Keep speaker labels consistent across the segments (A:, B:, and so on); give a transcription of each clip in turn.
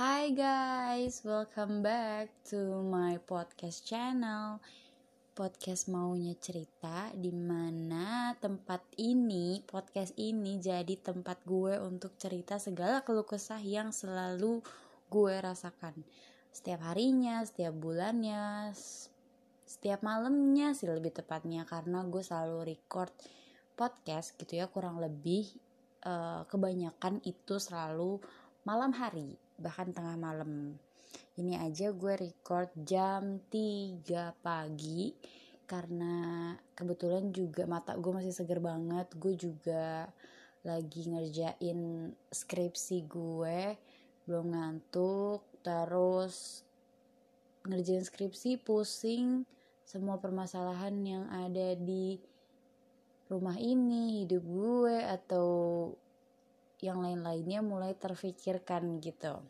A: Hi guys, welcome back to my podcast channel. Podcast maunya cerita di mana tempat ini, podcast ini jadi tempat gue untuk cerita segala keluh kesah yang selalu gue rasakan. Setiap harinya, setiap bulannya, setiap malamnya sih lebih tepatnya karena gue selalu record podcast gitu ya kurang lebih uh, kebanyakan itu selalu malam hari bahkan tengah malam. Ini aja gue record jam 3 pagi karena kebetulan juga mata gue masih seger banget. Gue juga lagi ngerjain skripsi gue belum ngantuk terus ngerjain skripsi pusing semua permasalahan yang ada di rumah ini hidup gue atau yang lain-lainnya mulai terfikirkan gitu.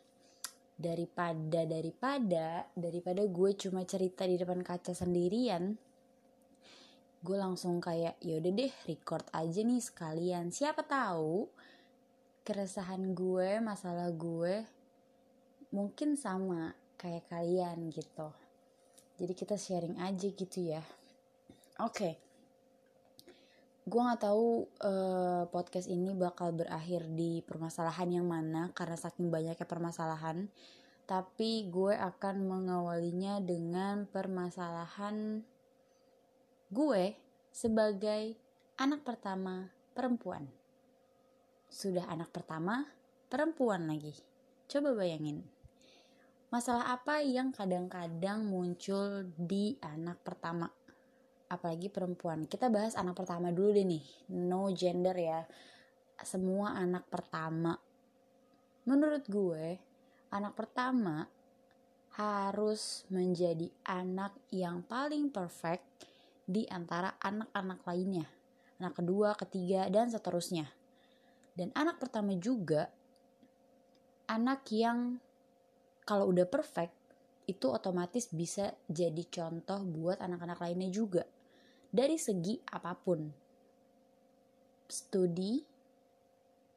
A: Daripada daripada daripada gue cuma cerita di depan kaca sendirian gue langsung kayak yaudah deh record aja nih sekalian. Siapa tahu keresahan gue masalah gue mungkin sama kayak kalian gitu. Jadi kita sharing aja gitu ya. Oke. okay gue nggak tahu uh, podcast ini bakal berakhir di permasalahan yang mana karena saking banyaknya permasalahan. Tapi gue akan mengawalinya dengan permasalahan gue sebagai anak pertama perempuan. Sudah anak pertama perempuan lagi. Coba bayangin masalah apa yang kadang-kadang muncul di anak pertama apalagi perempuan. Kita bahas anak pertama dulu deh nih. No gender ya. Semua anak pertama. Menurut gue anak pertama harus menjadi anak yang paling perfect di antara anak-anak lainnya. Anak kedua, ketiga, dan seterusnya. Dan anak pertama juga anak yang kalau udah perfect itu otomatis bisa jadi contoh buat anak-anak lainnya juga dari segi apa pun. Studi,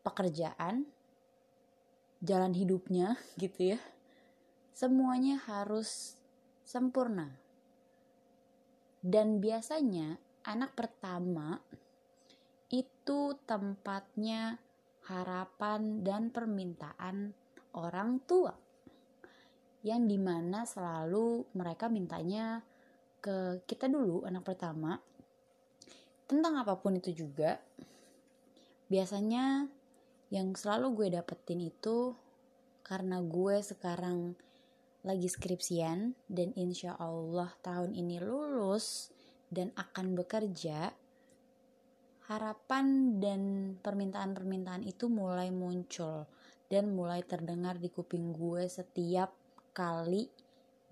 A: pekerjaan, jalan hidupnya gitu ya. Semuanya harus sempurna. Dan biasanya anak pertama itu tempatnya harapan dan permintaan orang tua yang di mana selalu mereka mintanya ke kita dulu anak pertama tentang apa pun itu juga biasanya yang selalu gue dapetin itu karena gue sekarang lagi skripsian dan insya Allah tahun ini lulus dan akan bekerja harapan dan permintaan-permintaan itu mulai muncul dan mulai terdengar di kuping gue setiap kali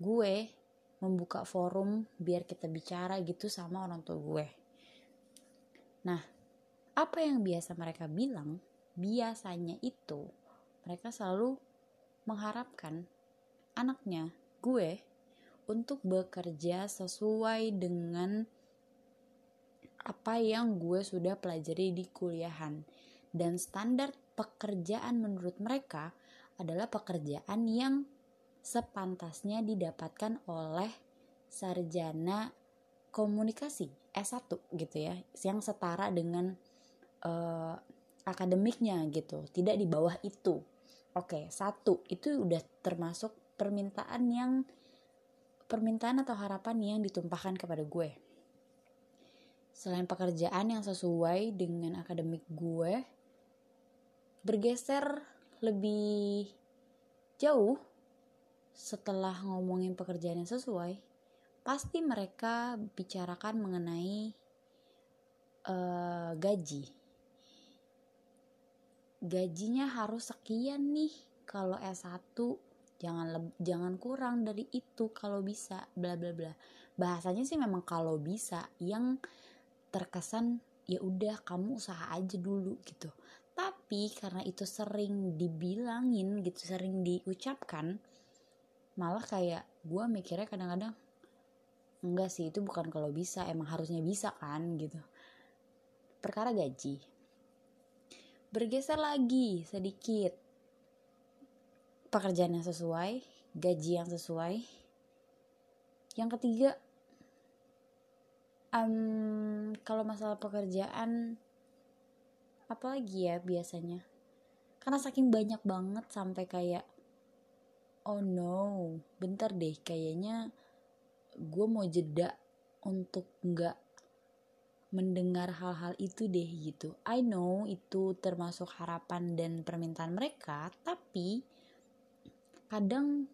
A: gue membuka forum biar kita bicara gitu sama orang tua gue. Nah, apa yang biasa mereka bilang, biasanya itu mereka selalu mengharapkan anaknya, gue, untuk bekerja sesuai dengan apa yang gue sudah pelajari di kuliahan. Dan standar pekerjaan menurut mereka adalah pekerjaan yang sepantasnya didapatkan oleh sarjana komunikasi S1 gitu ya yang setara dengan uh, akademiknya gitu tidak di bawah itu. Oke satu itu udah termasuk permintaan yang permintaan atau harapan yang ditumpahkan kepada gue. Selain pekerjaan yang sesuai dengan akademik gue bergeser lebih jauh setelah ngomongin pekerjaan yang sesuai, pasti mereka bicarakan mengenai uh, gaji. Gajinya harus sekian nih kalau S1 jangan jangan kurang dari itu kalau bisa bla bla bla. Bahasanya sih memang kalau bisa yang terkesan ya udah kamu usaha aja dulu gitu. Tapi karena itu sering dibilangin gitu, sering diucapkan, malah kayak gue mikirnya kadang-kadang enggak sih itu bukan kalau bisa emang harusnya bisa kan gitu. Perkara gaji. Bergeser lagi sedikit. Pekerjaan yang sesuai gaji yang sesuai. Yang ketiga um, kalau masalah pekerjaan apalagi ya biasanya? Karena saking banyak banget sampai kayak oh no. Bentar deh kayaknya gue mau jeda untuk nggak mendengar hal-hal itu deh gitu. I know itu termasuk harapan dan permintaan mereka tapi kadang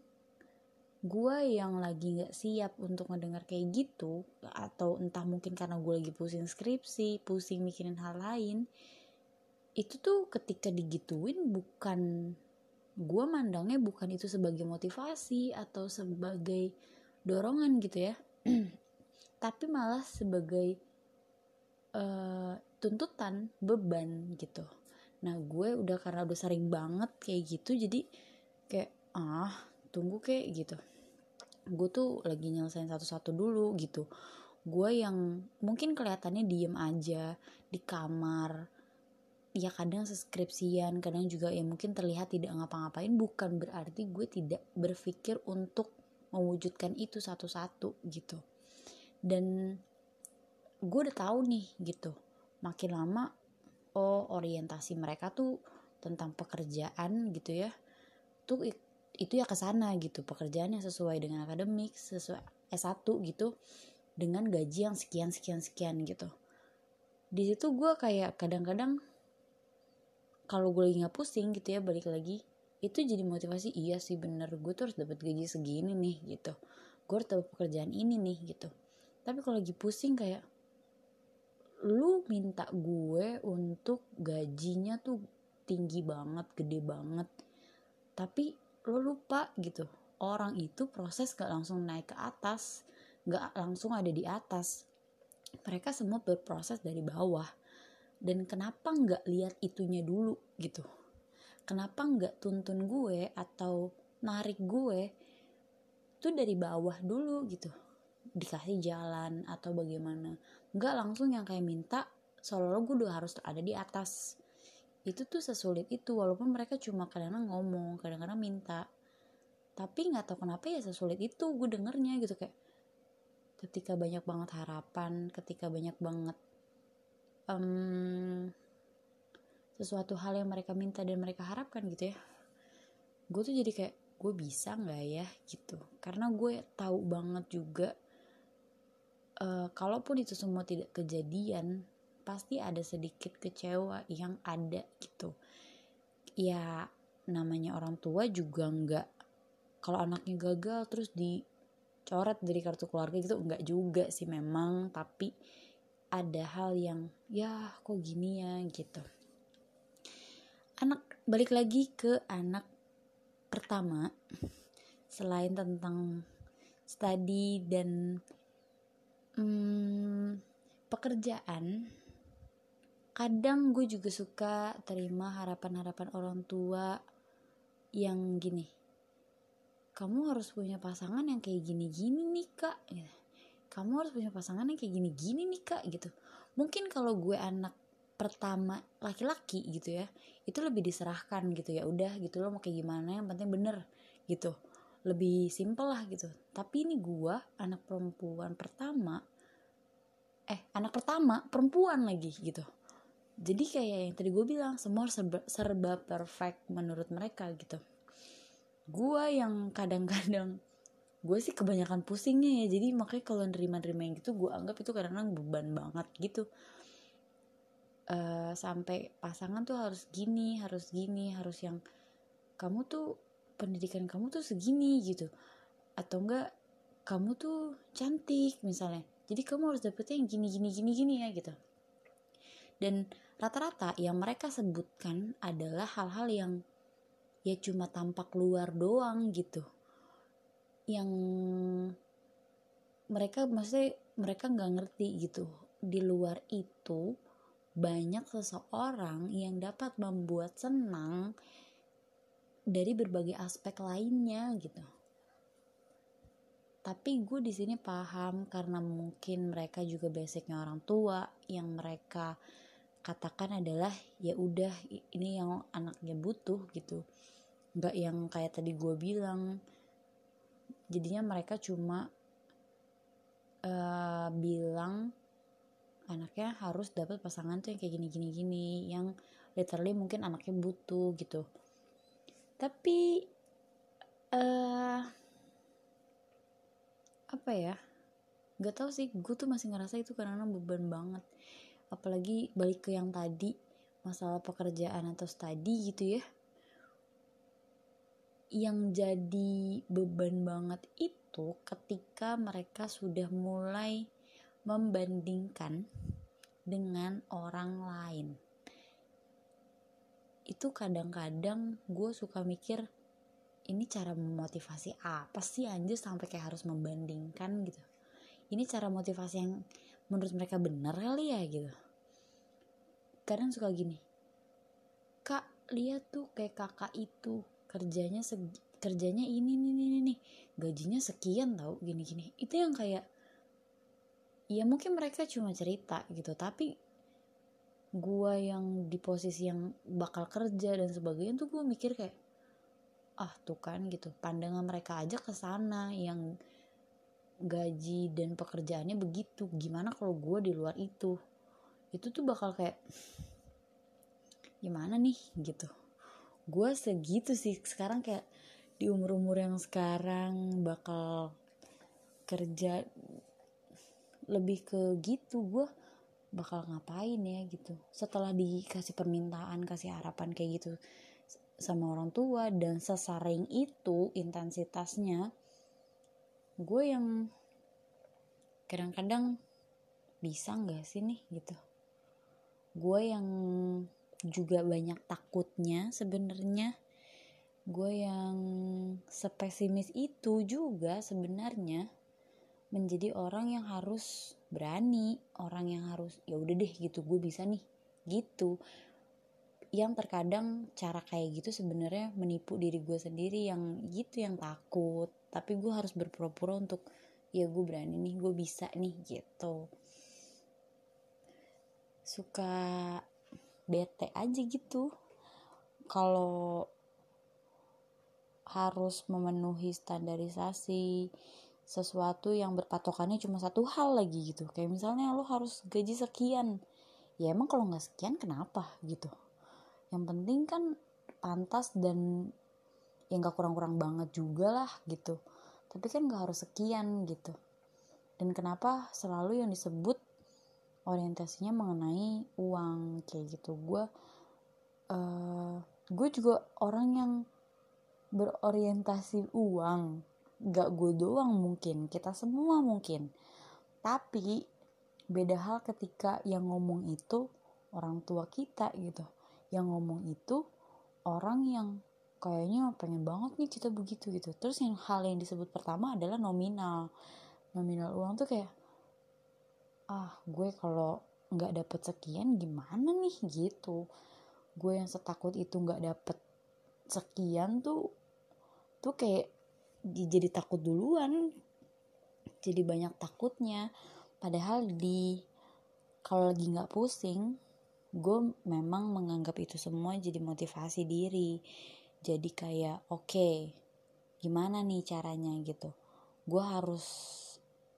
A: gue yang lagi nggak siap untuk mendengar kayak gitu atau entah mungkin karena gue lagi pusing skripsi pusing mikirin hal lain itu tuh ketika digituin bukan gue mandangnya bukan itu sebagai motivasi atau sebagai dorongan gitu ya. Tapi malah sebagai uh, tuntutan beban gitu. Nah gue udah karena udah sering banget kayak gitu jadi kayak ah tunggu kayak gitu. Gue tuh lagi nyelesain satu-satu dulu gitu. Gue yang mungkin kelihatannya diem aja di kamar ya kadang seskripsian kadang juga ya mungkin terlihat tidak ngapa-ngapain bukan berarti gue tidak berpikir untuk mewujudkan itu satu-satu gitu. Dan gue udah tahu nih gitu. Makin lama oh orientasi mereka tuh tentang pekerjaan gitu ya tuh itu ya ke sana gitu. Pekerjaan yang sesuai dengan akademik sesuai S1 gitu dengan gaji yang sekian sekian sekian gitu. Di situ gue kayak kadang-kadang kalau gue lagi nggak pusing gitu ya balik lagi itu jadi motivasi iya sih bener gue tuh harus dapat gaji segini nih gitu. Gue harus dapat pekerjaan ini nih gitu. Tapi kalau lagi pusing kayak lu minta gue untuk gajinya tuh tinggi banget gede banget tapi lo lupa gitu. Orang itu proses gak langsung naik ke atas gak langsung ada di atas. Mereka semua berproses dari bawah dan kenapa nggak lihat itunya dulu gitu? Kenapa nggak tuntun gue atau narik gue tuh dari bawah dulu gitu? Dikasih jalan atau bagaimana? Nggak langsung yang kayak minta seolah gue udah harus ada di atas. Itu tuh sesulit itu walaupun mereka cuma kadang-kadang ngomong kadang-kadang minta. Tapi nggak tahu kenapa ya sesulit itu gue dengernya gitu kayak ketika banyak banget harapan ketika banyak banget um, sesuatu hal yang mereka minta dan mereka harapkan gitu ya. Gue tuh jadi kayak gue bisa nggak ya? Gitu. Karena gue tahu banget juga uh, kalaupun itu semua tidak kejadian pasti ada sedikit kecewa yang ada gitu. Ya namanya orang tua juga nggak kalau anaknya gagal terus dicoret dari kartu keluarga gitu nggak juga sih memang tapi ada hal yang ya kok gini ya? Gitu. Anak balik lagi ke anak pertama. Selain tentang studi dan hmm, pekerjaan kadang gue juga suka terima harapan-harapan orang tua yang gini kamu harus punya pasangan yang kayak gini-gini nih kak. Gitu. Kamu harus punya pasangan yang kayak gini-gini nih kak gitu. Mungkin kalau gue anak pertama laki-laki gitu ya itu lebih diserahkan gitu ya udah gitu lo mau kayak gimana yang penting bener gitu. Lebih simpel lah gitu. Tapi ini gue anak perempuan pertama eh anak pertama perempuan lagi gitu. Jadi kayak yang tadi gue bilang semua serba, serba perfect menurut mereka gitu. Gue yang kadang-kadang gue sih kebanyakan pusingnya ya. Jadi makanya kalau nerima-nerima yang gitu gue anggap itu kadang-kadang beban banget gitu. Uh, sampai pasangan tuh harus gini harus gini harus yang kamu tuh pendidikan kamu tuh segini gitu. Atau enggak kamu tuh cantik misalnya. Jadi kamu harus dapetnya yang gini gini gini gini ya gitu. Dan rata-rata yang mereka sebutkan adalah hal-hal yang ya cuma tampak luar doang gitu yang mereka maksudnya mereka nggak ngerti gitu. Di luar itu banyak seseorang yang dapat membuat senang dari berbagai aspek lainnya gitu. Tapi gue di sini paham karena mungkin mereka juga basicnya orang tua yang mereka katakan adalah ya udah ini yang anaknya butuh gitu. Nggak yang kayak tadi gue bilang jadinya mereka cuma uh, bilang anaknya harus dapat pasangan tuh yang kayak gini gini gini yang literally mungkin anaknya butuh gitu. Tapi uh, apa ya nggak tahu sih gue tuh masih ngerasa itu karena beban banget. Apalagi balik ke yang tadi masalah pekerjaan atau studi gitu ya yang jadi beban banget itu ketika mereka sudah mulai membandingkan dengan orang lain. Itu kadang-kadang gue suka mikir ini cara memotivasi apa sih anjir sampai kayak harus membandingkan gitu. Ini cara motivasi yang menurut mereka benar kali ya gitu. Kadang suka gini kak lihat tuh kayak kakak itu kerjanya segi, kerjanya ini nih nih nih gajinya sekian tau gini gini itu yang kayak ya mungkin mereka cuma cerita gitu tapi gua yang di posisi yang bakal kerja dan sebagainya tuh gue mikir kayak ah tuh kan gitu. Pandangan mereka aja ke sana yang gaji dan pekerjaannya begitu. Gimana kalau gue di luar itu? Itu tuh bakal kayak gimana nih? Gitu gue segitu sih. Sekarang kayak di umur-umur yang sekarang bakal kerja lebih ke gitu gue bakal ngapain ya gitu. Setelah dikasih permintaan kasih harapan kayak gitu sama orang tua dan sesaring itu intensitasnya gue yang kadang-kadang bisa nggak sih nih gitu. Gue yang juga banyak takutnya sebenarnya. Gue yang sepesimis itu juga sebenarnya menjadi orang yang harus berani orang yang harus ya udah deh gitu gue bisa nih. Gitu. Yang terkadang cara kayak gitu sebenarnya menipu diri gue sendiri yang gitu yang takut. Tapi gue harus berpura-pura untuk ya gue berani nih gue bisa nih gitu. Suka bete aja gitu. Kalau harus memenuhi standarisasi sesuatu yang berpatokannya cuma satu hal lagi gitu. Kayak misalnya lo harus gaji sekian. Ya emang kalau nggak sekian kenapa gitu? Yang penting kan pantas dan yang gak kurang-kurang banget juga lah gitu. Tapi kan gak harus sekian gitu. Dan kenapa selalu yang disebut orientasinya mengenai uang kayak gitu. Gue uh, gue juga orang yang berorientasi uang. Gak gue doang mungkin kita semua mungkin. Tapi beda hal ketika yang ngomong itu orang tua kita gitu. Yang ngomong itu orang yang kayaknya pengen banget nih kita begitu gitu. Terus yang hal yang disebut pertama adalah nominal. Nominal uang tuh kayak ah gue kalau nggak dapet sekian gimana nih? Gitu. Gue yang setakut itu nggak dapet sekian tuh tuh kayak jadi takut duluan. Jadi banyak takutnya. Padahal di kalau lagi nggak pusing gue memang menganggap itu semua jadi motivasi diri. Jadi kayak oke okay, gimana nih caranya? Gitu. Gue harus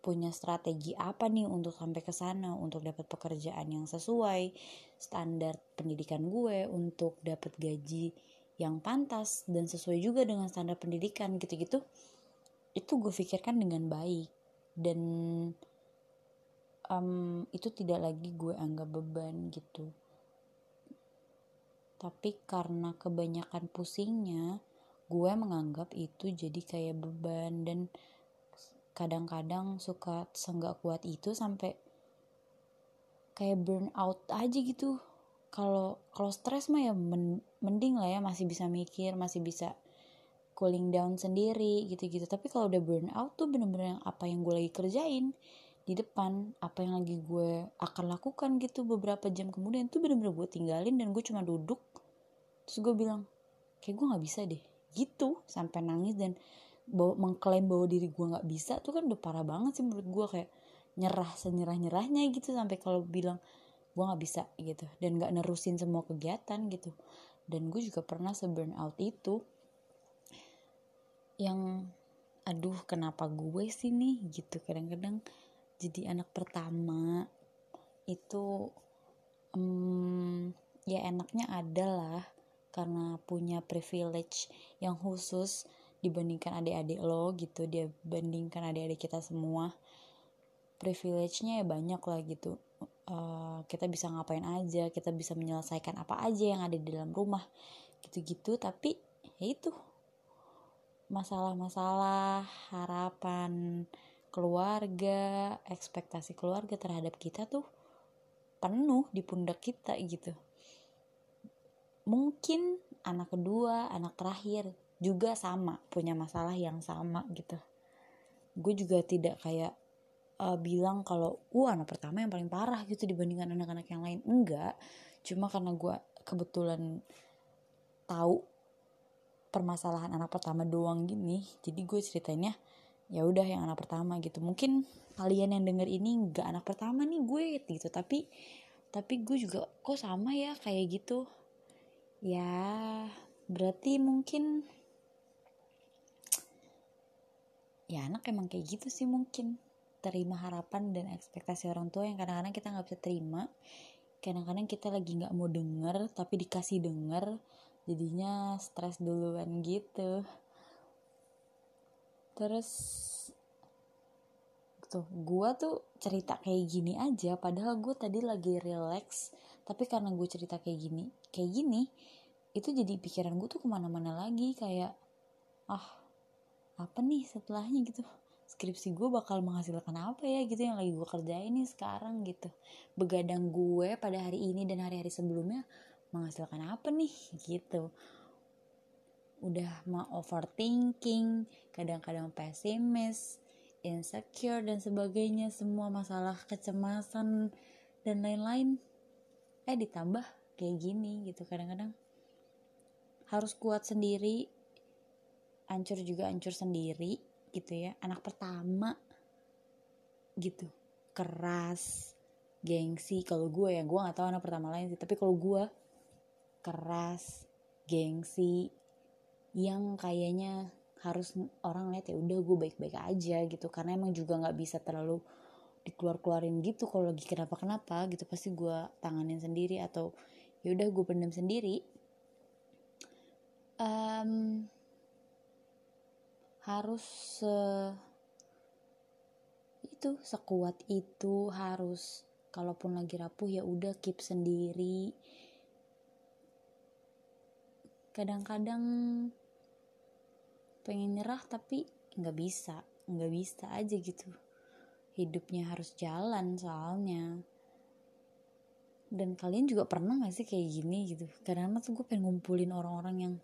A: punya strategi apa nih untuk sampai ke sana untuk dapat pekerjaan yang sesuai standar pendidikan gue untuk dapat gaji yang pantas dan sesuai juga dengan standar pendidikan gitu-gitu. Itu gue pikirkan dengan baik. Dan um, itu tidak lagi gue anggap beban gitu. Tapi karena kebanyakan pusingnya gue menganggap itu jadi kayak beban. Dan kadang-kadang suka senggak kuat itu sampai kayak burn out aja gitu. Kalau kalau stres mah ya mending lah ya masih bisa mikir masih bisa cooling down sendiri gitu-gitu. Tapi kalau udah burn out tuh bener-bener apa yang gue lagi kerjain di depan apa yang lagi gue akan lakukan gitu beberapa jam kemudian tuh bener-bener gue tinggalin dan gue cuma duduk. Terus gue bilang kayak gue nggak bisa deh. Gitu sampai nangis dan bawa mengklaim bahwa diri gue nggak bisa tuh kan udah parah banget sih menurut gue kayak nyerah senyerah nyerahnya gitu sampai kalau bilang gue nggak bisa gitu dan nggak nerusin semua kegiatan gitu. Dan gue juga pernah se out itu yang aduh kenapa gue sih nih? gitu. Kadang-kadang jadi anak pertama itu um, ya enaknya adalah karena punya privilege yang khusus dibandingkan adik-adik lo gitu dia bandingkan adik-adik kita semua privilege-nya ya banyak lah gitu. Uh, kita bisa ngapain aja kita bisa menyelesaikan apa aja yang ada di dalam rumah gitu-gitu. Tapi ya itu masalah-masalah harapan keluarga ekspektasi keluarga terhadap kita tuh penuh di pundak kita gitu. Mungkin anak kedua anak terakhir juga sama punya masalah yang sama gitu. Gue juga tidak kayak uh, bilang kalau uh anak pertama yang paling parah gitu dibandingkan anak-anak yang lain. Enggak. Cuma karena gue kebetulan tahu permasalahan anak pertama doang gini jadi gue ceritainnya ya udah yang anak pertama gitu. Mungkin kalian yang denger ini nggak anak pertama nih gue gitu. Tapi tapi gue juga kok sama ya? Kayak gitu. Ya berarti mungkin ya anak emang kayak gitu sih mungkin. Terima harapan dan ekspektasi orang tua yang kadang-kadang kita nggak bisa terima. Kadang-kadang kita lagi nggak mau denger tapi dikasih denger jadinya stres duluan gitu. Terus tuh gue tuh cerita kayak gini aja padahal gue tadi lagi relax. Tapi karena gue cerita kayak gini kayak gini itu jadi pikiran gue tuh ke mana-mana lagi kayak ah apa nih setelahnya gitu. Skripsi gue bakal menghasilkan apa ya gitu yang lagi gue kerjain nih sekarang gitu. Begadang gue pada hari ini dan hari-hari sebelumnya menghasilkan apa nih gitu. Udah mau overthinking kadang-kadang pesimis insecure dan sebagainya. Semua masalah kecemasan dan lain-lain. Eh ditambah kayak gini gitu. Kadang-kadang harus kuat sendiri ancur juga ancur sendiri gitu ya. Anak pertama gitu. Keras gengsi. Kalau gue ya gue nggak tahu anak pertama lain sih. Tapi kalau gue keras gengsi yang kayaknya harus orang lihat ya udah gue baik-baik aja gitu. Karena emang juga nggak bisa terlalu dikeluar-keluarin gitu. Kalau lagi kenapa-kenapa gitu pasti gue tanganin sendiri atau ya udah gue pendam sendiri. Um, harus se itu sekuat itu harus kalaupun lagi rapuh ya udah keep sendiri. Kadang-kadang pengen nyerah tapi nggak bisa nggak bisa aja gitu. Hidupnya harus jalan soalnya. Dan kalian juga pernah gak sih kayak gini gitu? Kadang-kadang tuh gue pengen ngumpulin orang-orang yang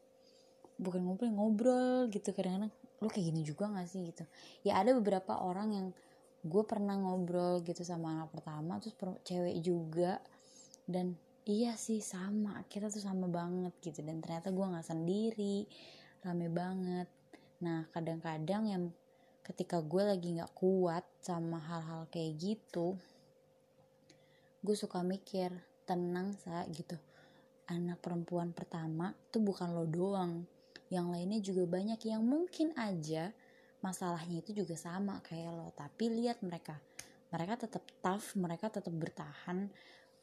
A: bukan ngumpulin ngobrol gitu kadang-kadang lo kayak gini juga gak sih gitu. Ya ada beberapa orang yang gue pernah ngobrol gitu sama anak pertama terus cewek juga. Dan iya sih sama. Kita tuh sama banget gitu. Dan ternyata gue nggak sendiri. Rame banget. Nah kadang-kadang yang ketika gue lagi nggak kuat sama hal-hal kayak gitu gue suka mikir tenang sa gitu. Anak perempuan pertama tuh bukan lo doang yang lainnya juga banyak. Yang mungkin aja masalahnya itu juga sama kayak lo. Tapi lihat mereka. Mereka tetap tough mereka tetap bertahan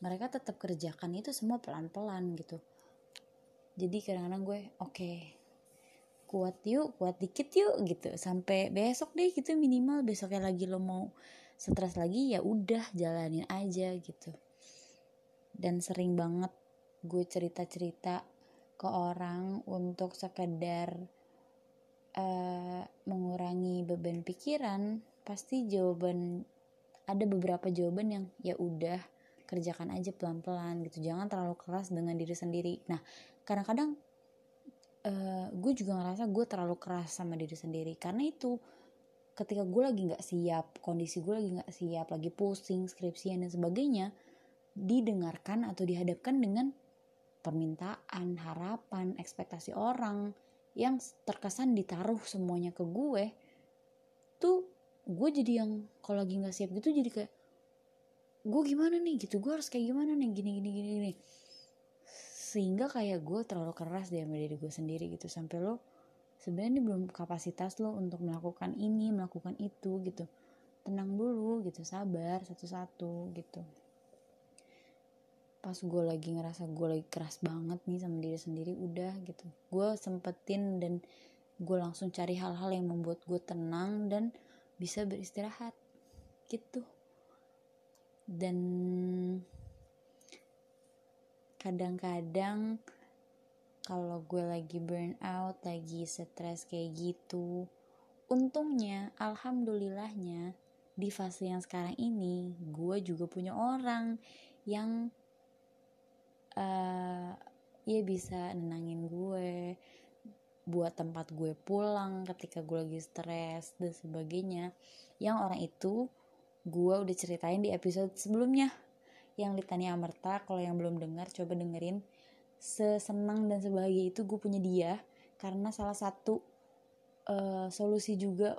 A: mereka tetap kerjakan itu semua pelan-pelan gitu. Jadi kadang-kadang gue oke okay, kuat yuk kuat dikit yuk gitu. Sampai besok deh gitu minimal. Besoknya lagi lo mau stres lagi ya udah jalanin aja gitu. Dan sering banget gue cerita-cerita ke orang untuk sekedar uh, mengurangi beban pikiran pasti jawaban ada beberapa jawaban yang ya udah kerjakan aja pelan-pelan gitu. Jangan terlalu keras dengan diri sendiri. Nah kadang-kadang uh, gue juga ngerasa gue terlalu keras sama diri sendiri. Karena itu ketika gue lagi nggak siap kondisi gue lagi nggak siap lagi pusing skripsian dan sebagainya didengarkan atau dihadapkan dengan permintaan harapan ekspektasi orang yang terkesan ditaruh semuanya ke gue tuh gue jadi yang kalau lagi nggak siap gitu jadi kayak gue gimana nih? Gitu gue harus kayak gimana nih? Gini gini gini gini. Sehingga kayak gue terlalu keras deh sama diri gue sendiri gitu. Sampai lo sebenarnya belum kapasitas lo untuk melakukan ini melakukan itu gitu. Tenang dulu gitu sabar satu-satu gitu pas gue lagi ngerasa gue lagi keras banget nih sama diri sendiri udah gitu. Gue sempetin dan gue langsung cari hal-hal yang membuat gue tenang dan bisa beristirahat gitu. Dan kadang-kadang kalau gue lagi burn out lagi stres kayak gitu untungnya alhamdulillahnya di fase yang sekarang ini gue juga punya orang yang uh, ya bisa nenangin gue buat tempat gue pulang ketika gue lagi stres dan sebagainya. Yang orang itu gue udah ceritain di episode sebelumnya. Yang Litania Amerta kalau yang belum dengar coba dengerin. Sesenang dan sebahagia itu gue punya dia karena salah satu uh, solusi juga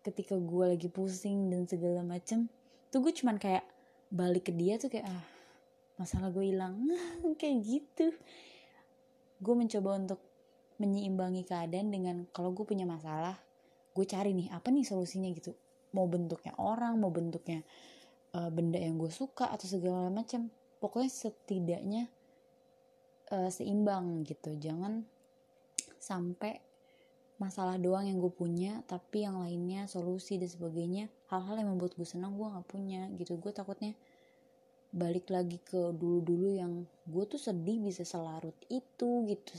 A: ketika gue lagi pusing dan segala macem. Tuh gue cuman kayak balik ke dia tuh kayak ah masalah gue hilang. Kayak gitu. Gue mencoba untuk menyeimbangi keadaan dengan kalau gue punya masalah gue cari nih apa nih solusinya gitu. Mau bentuknya orang mau bentuknya uh, benda yang gue suka atau segala macam. Pokoknya setidaknya uh, seimbang gitu. Jangan sampai masalah doang yang gue punya tapi yang lainnya solusi dan sebagainya hal-hal yang membuat gue senang gue nggak punya gitu. Gue takutnya balik lagi ke dulu-dulu yang gue tuh sedih bisa selarut itu gitu.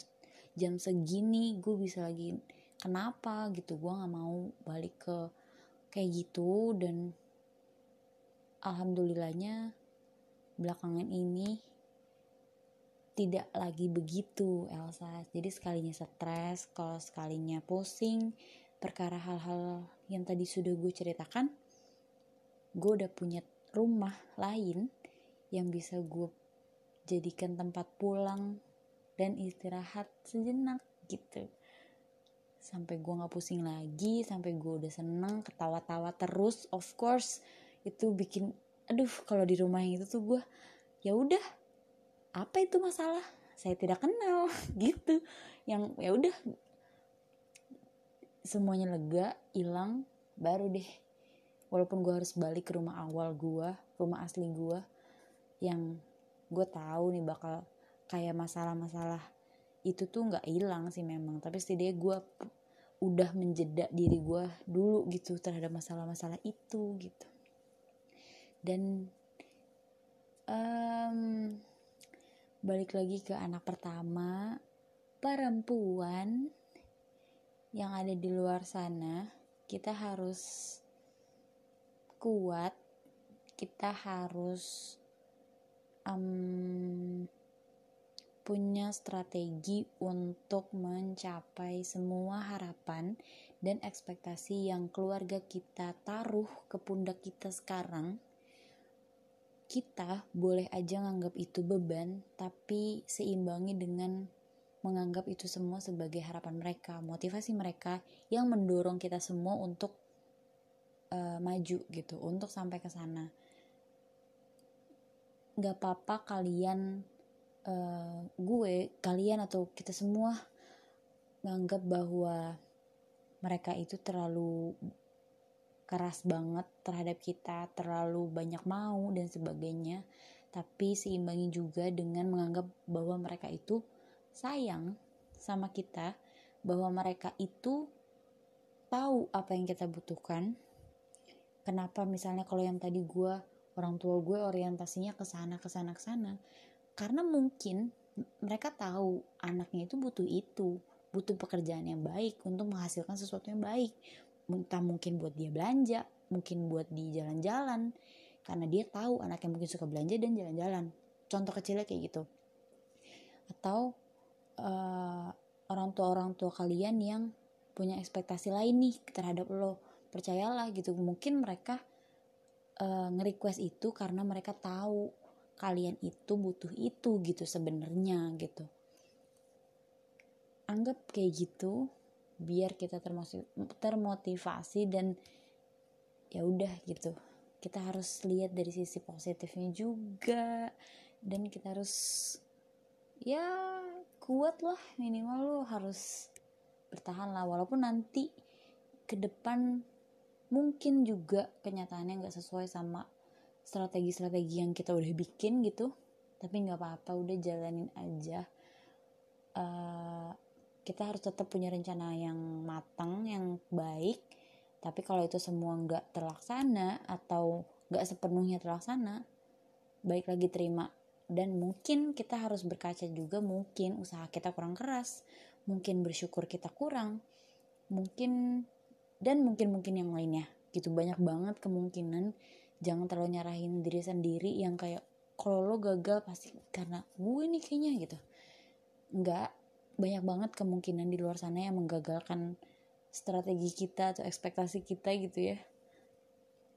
A: Jam segini gue bisa lagi kenapa? gitu. Gue nggak mau balik ke kayak gitu dan alhamdulillahnya belakangan ini tidak lagi begitu Elsa. Jadi sekalinya stres kalau sekalinya pusing perkara hal-hal yang tadi sudah gue ceritakan gue udah punya rumah lain yang bisa gue jadikan tempat pulang dan istirahat sejenak gitu. Sampai gue nggak pusing lagi sampai gue udah seneng ketawa-tawa terus of course. Itu bikin aduh kalau di rumah yang itu tuh gue ya udah apa itu masalah? Saya tidak kenal gitu. Yang ya udah semuanya lega hilang baru deh. Walaupun gue harus balik ke rumah awal gue rumah asli gue yang gue tahu nih bakal kayak masalah-masalah itu tuh nggak hilang sih memang. Tapi setidaknya gue udah menjeda diri gue dulu gitu terhadap masalah-masalah itu gitu. Dan um, balik lagi ke anak pertama perempuan yang ada di luar sana kita harus kuat kita harus um, punya strategi untuk mencapai semua harapan dan ekspektasi yang keluarga kita taruh ke pundak kita sekarang kita boleh aja nganggap itu beban, tapi seimbangi dengan menganggap itu semua sebagai harapan mereka, motivasi mereka yang mendorong kita semua untuk uh, maju gitu, untuk sampai ke sana. Gak apa-apa kalian, uh, gue, kalian atau kita semua nganggap bahwa mereka itu terlalu keras banget terhadap kita, terlalu banyak mau dan sebagainya. Tapi seimbangi juga dengan menganggap bahwa mereka itu sayang sama kita, bahwa mereka itu tahu apa yang kita butuhkan. Kenapa misalnya kalau yang tadi gue orang tua gue orientasinya ke sana ke sana ke sana. Karena mungkin mereka tahu anaknya itu butuh itu butuh pekerjaan yang baik untuk menghasilkan sesuatu yang baik. Entah mungkin buat dia belanja mungkin buat di jalan-jalan. Karena dia tahu anaknya mungkin suka belanja dan jalan-jalan. Contoh kecilnya kayak gitu. Atau uh, orang tua orang tua kalian yang punya ekspektasi lain nih terhadap lo. Percayalah gitu mungkin mereka uh, nge-request itu karena mereka tahu kalian itu butuh itu gitu sebenarnya gitu. Anggap kayak gitu biar kita termotivasi dan ya udah gitu. Kita harus lihat dari sisi positifnya juga dan kita harus ya kuat lah minimal lo harus bertahan lah walaupun nanti ke depan mungkin juga kenyataannya nggak sesuai sama strategi-strategi yang kita udah bikin gitu. Tapi nggak apa-apa udah jalanin aja. Uh, kita harus tetap punya rencana yang matang yang baik. Tapi kalau itu semua nggak terlaksana atau nggak sepenuhnya terlaksana baik lagi terima. Dan mungkin kita harus berkaca juga mungkin usaha kita kurang keras mungkin bersyukur kita kurang mungkin dan mungkin mungkin yang lainnya. Gitu banyak banget kemungkinan jangan terlalu nyarahin diri sendiri yang kayak kalau lo gagal pasti karena gue nih kayaknya gitu. Nggak. Banyak banget kemungkinan di luar sana yang menggagalkan strategi kita atau ekspektasi kita gitu ya.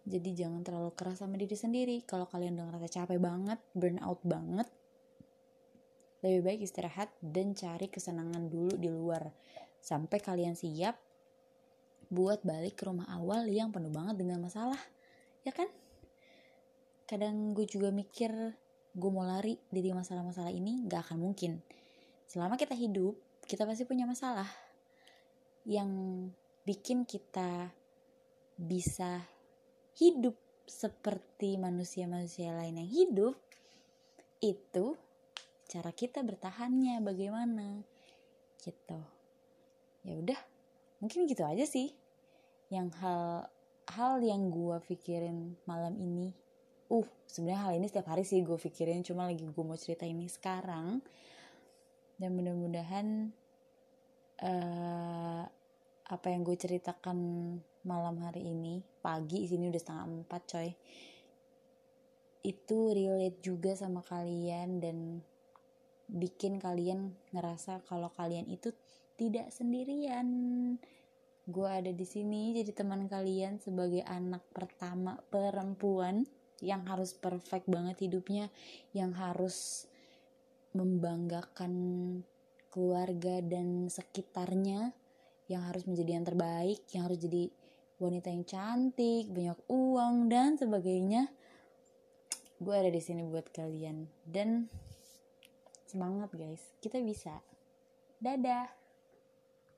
A: Jadi jangan terlalu keras sama diri sendiri. Kalau kalian udah ngerasa capek banget burn out banget lebih baik istirahat dan cari kesenangan dulu di luar. Sampai kalian siap buat balik ke rumah awal yang penuh banget dengan masalah ya kan? Kadang gue juga mikir gue mau lari dari masalah-masalah ini gak akan mungkin. Selama kita hidup kita pasti punya masalah yang bikin kita bisa hidup seperti manusia-manusia lain yang hidup itu cara kita bertahannya bagaimana gitu. Ya udah mungkin gitu aja sih yang hal hal yang gue pikirin malam ini. Uh sebenarnya hal ini setiap hari sih gue pikirin cuma lagi gue mau cerita ini sekarang. Dan mudah-mudahan uh, apa yang gue ceritakan malam hari ini pagi sini udah setengah empat coy itu relate juga sama kalian dan bikin kalian ngerasa kalau kalian itu tidak sendirian gue ada di sini jadi teman kalian sebagai anak pertama perempuan yang harus perfect banget hidupnya yang harus membanggakan keluarga dan sekitarnya yang harus menjadi yang terbaik yang harus jadi wanita yang cantik, banyak uang dan sebagainya. Gue ada di sini buat kalian dan semangat guys, kita bisa. Dadah.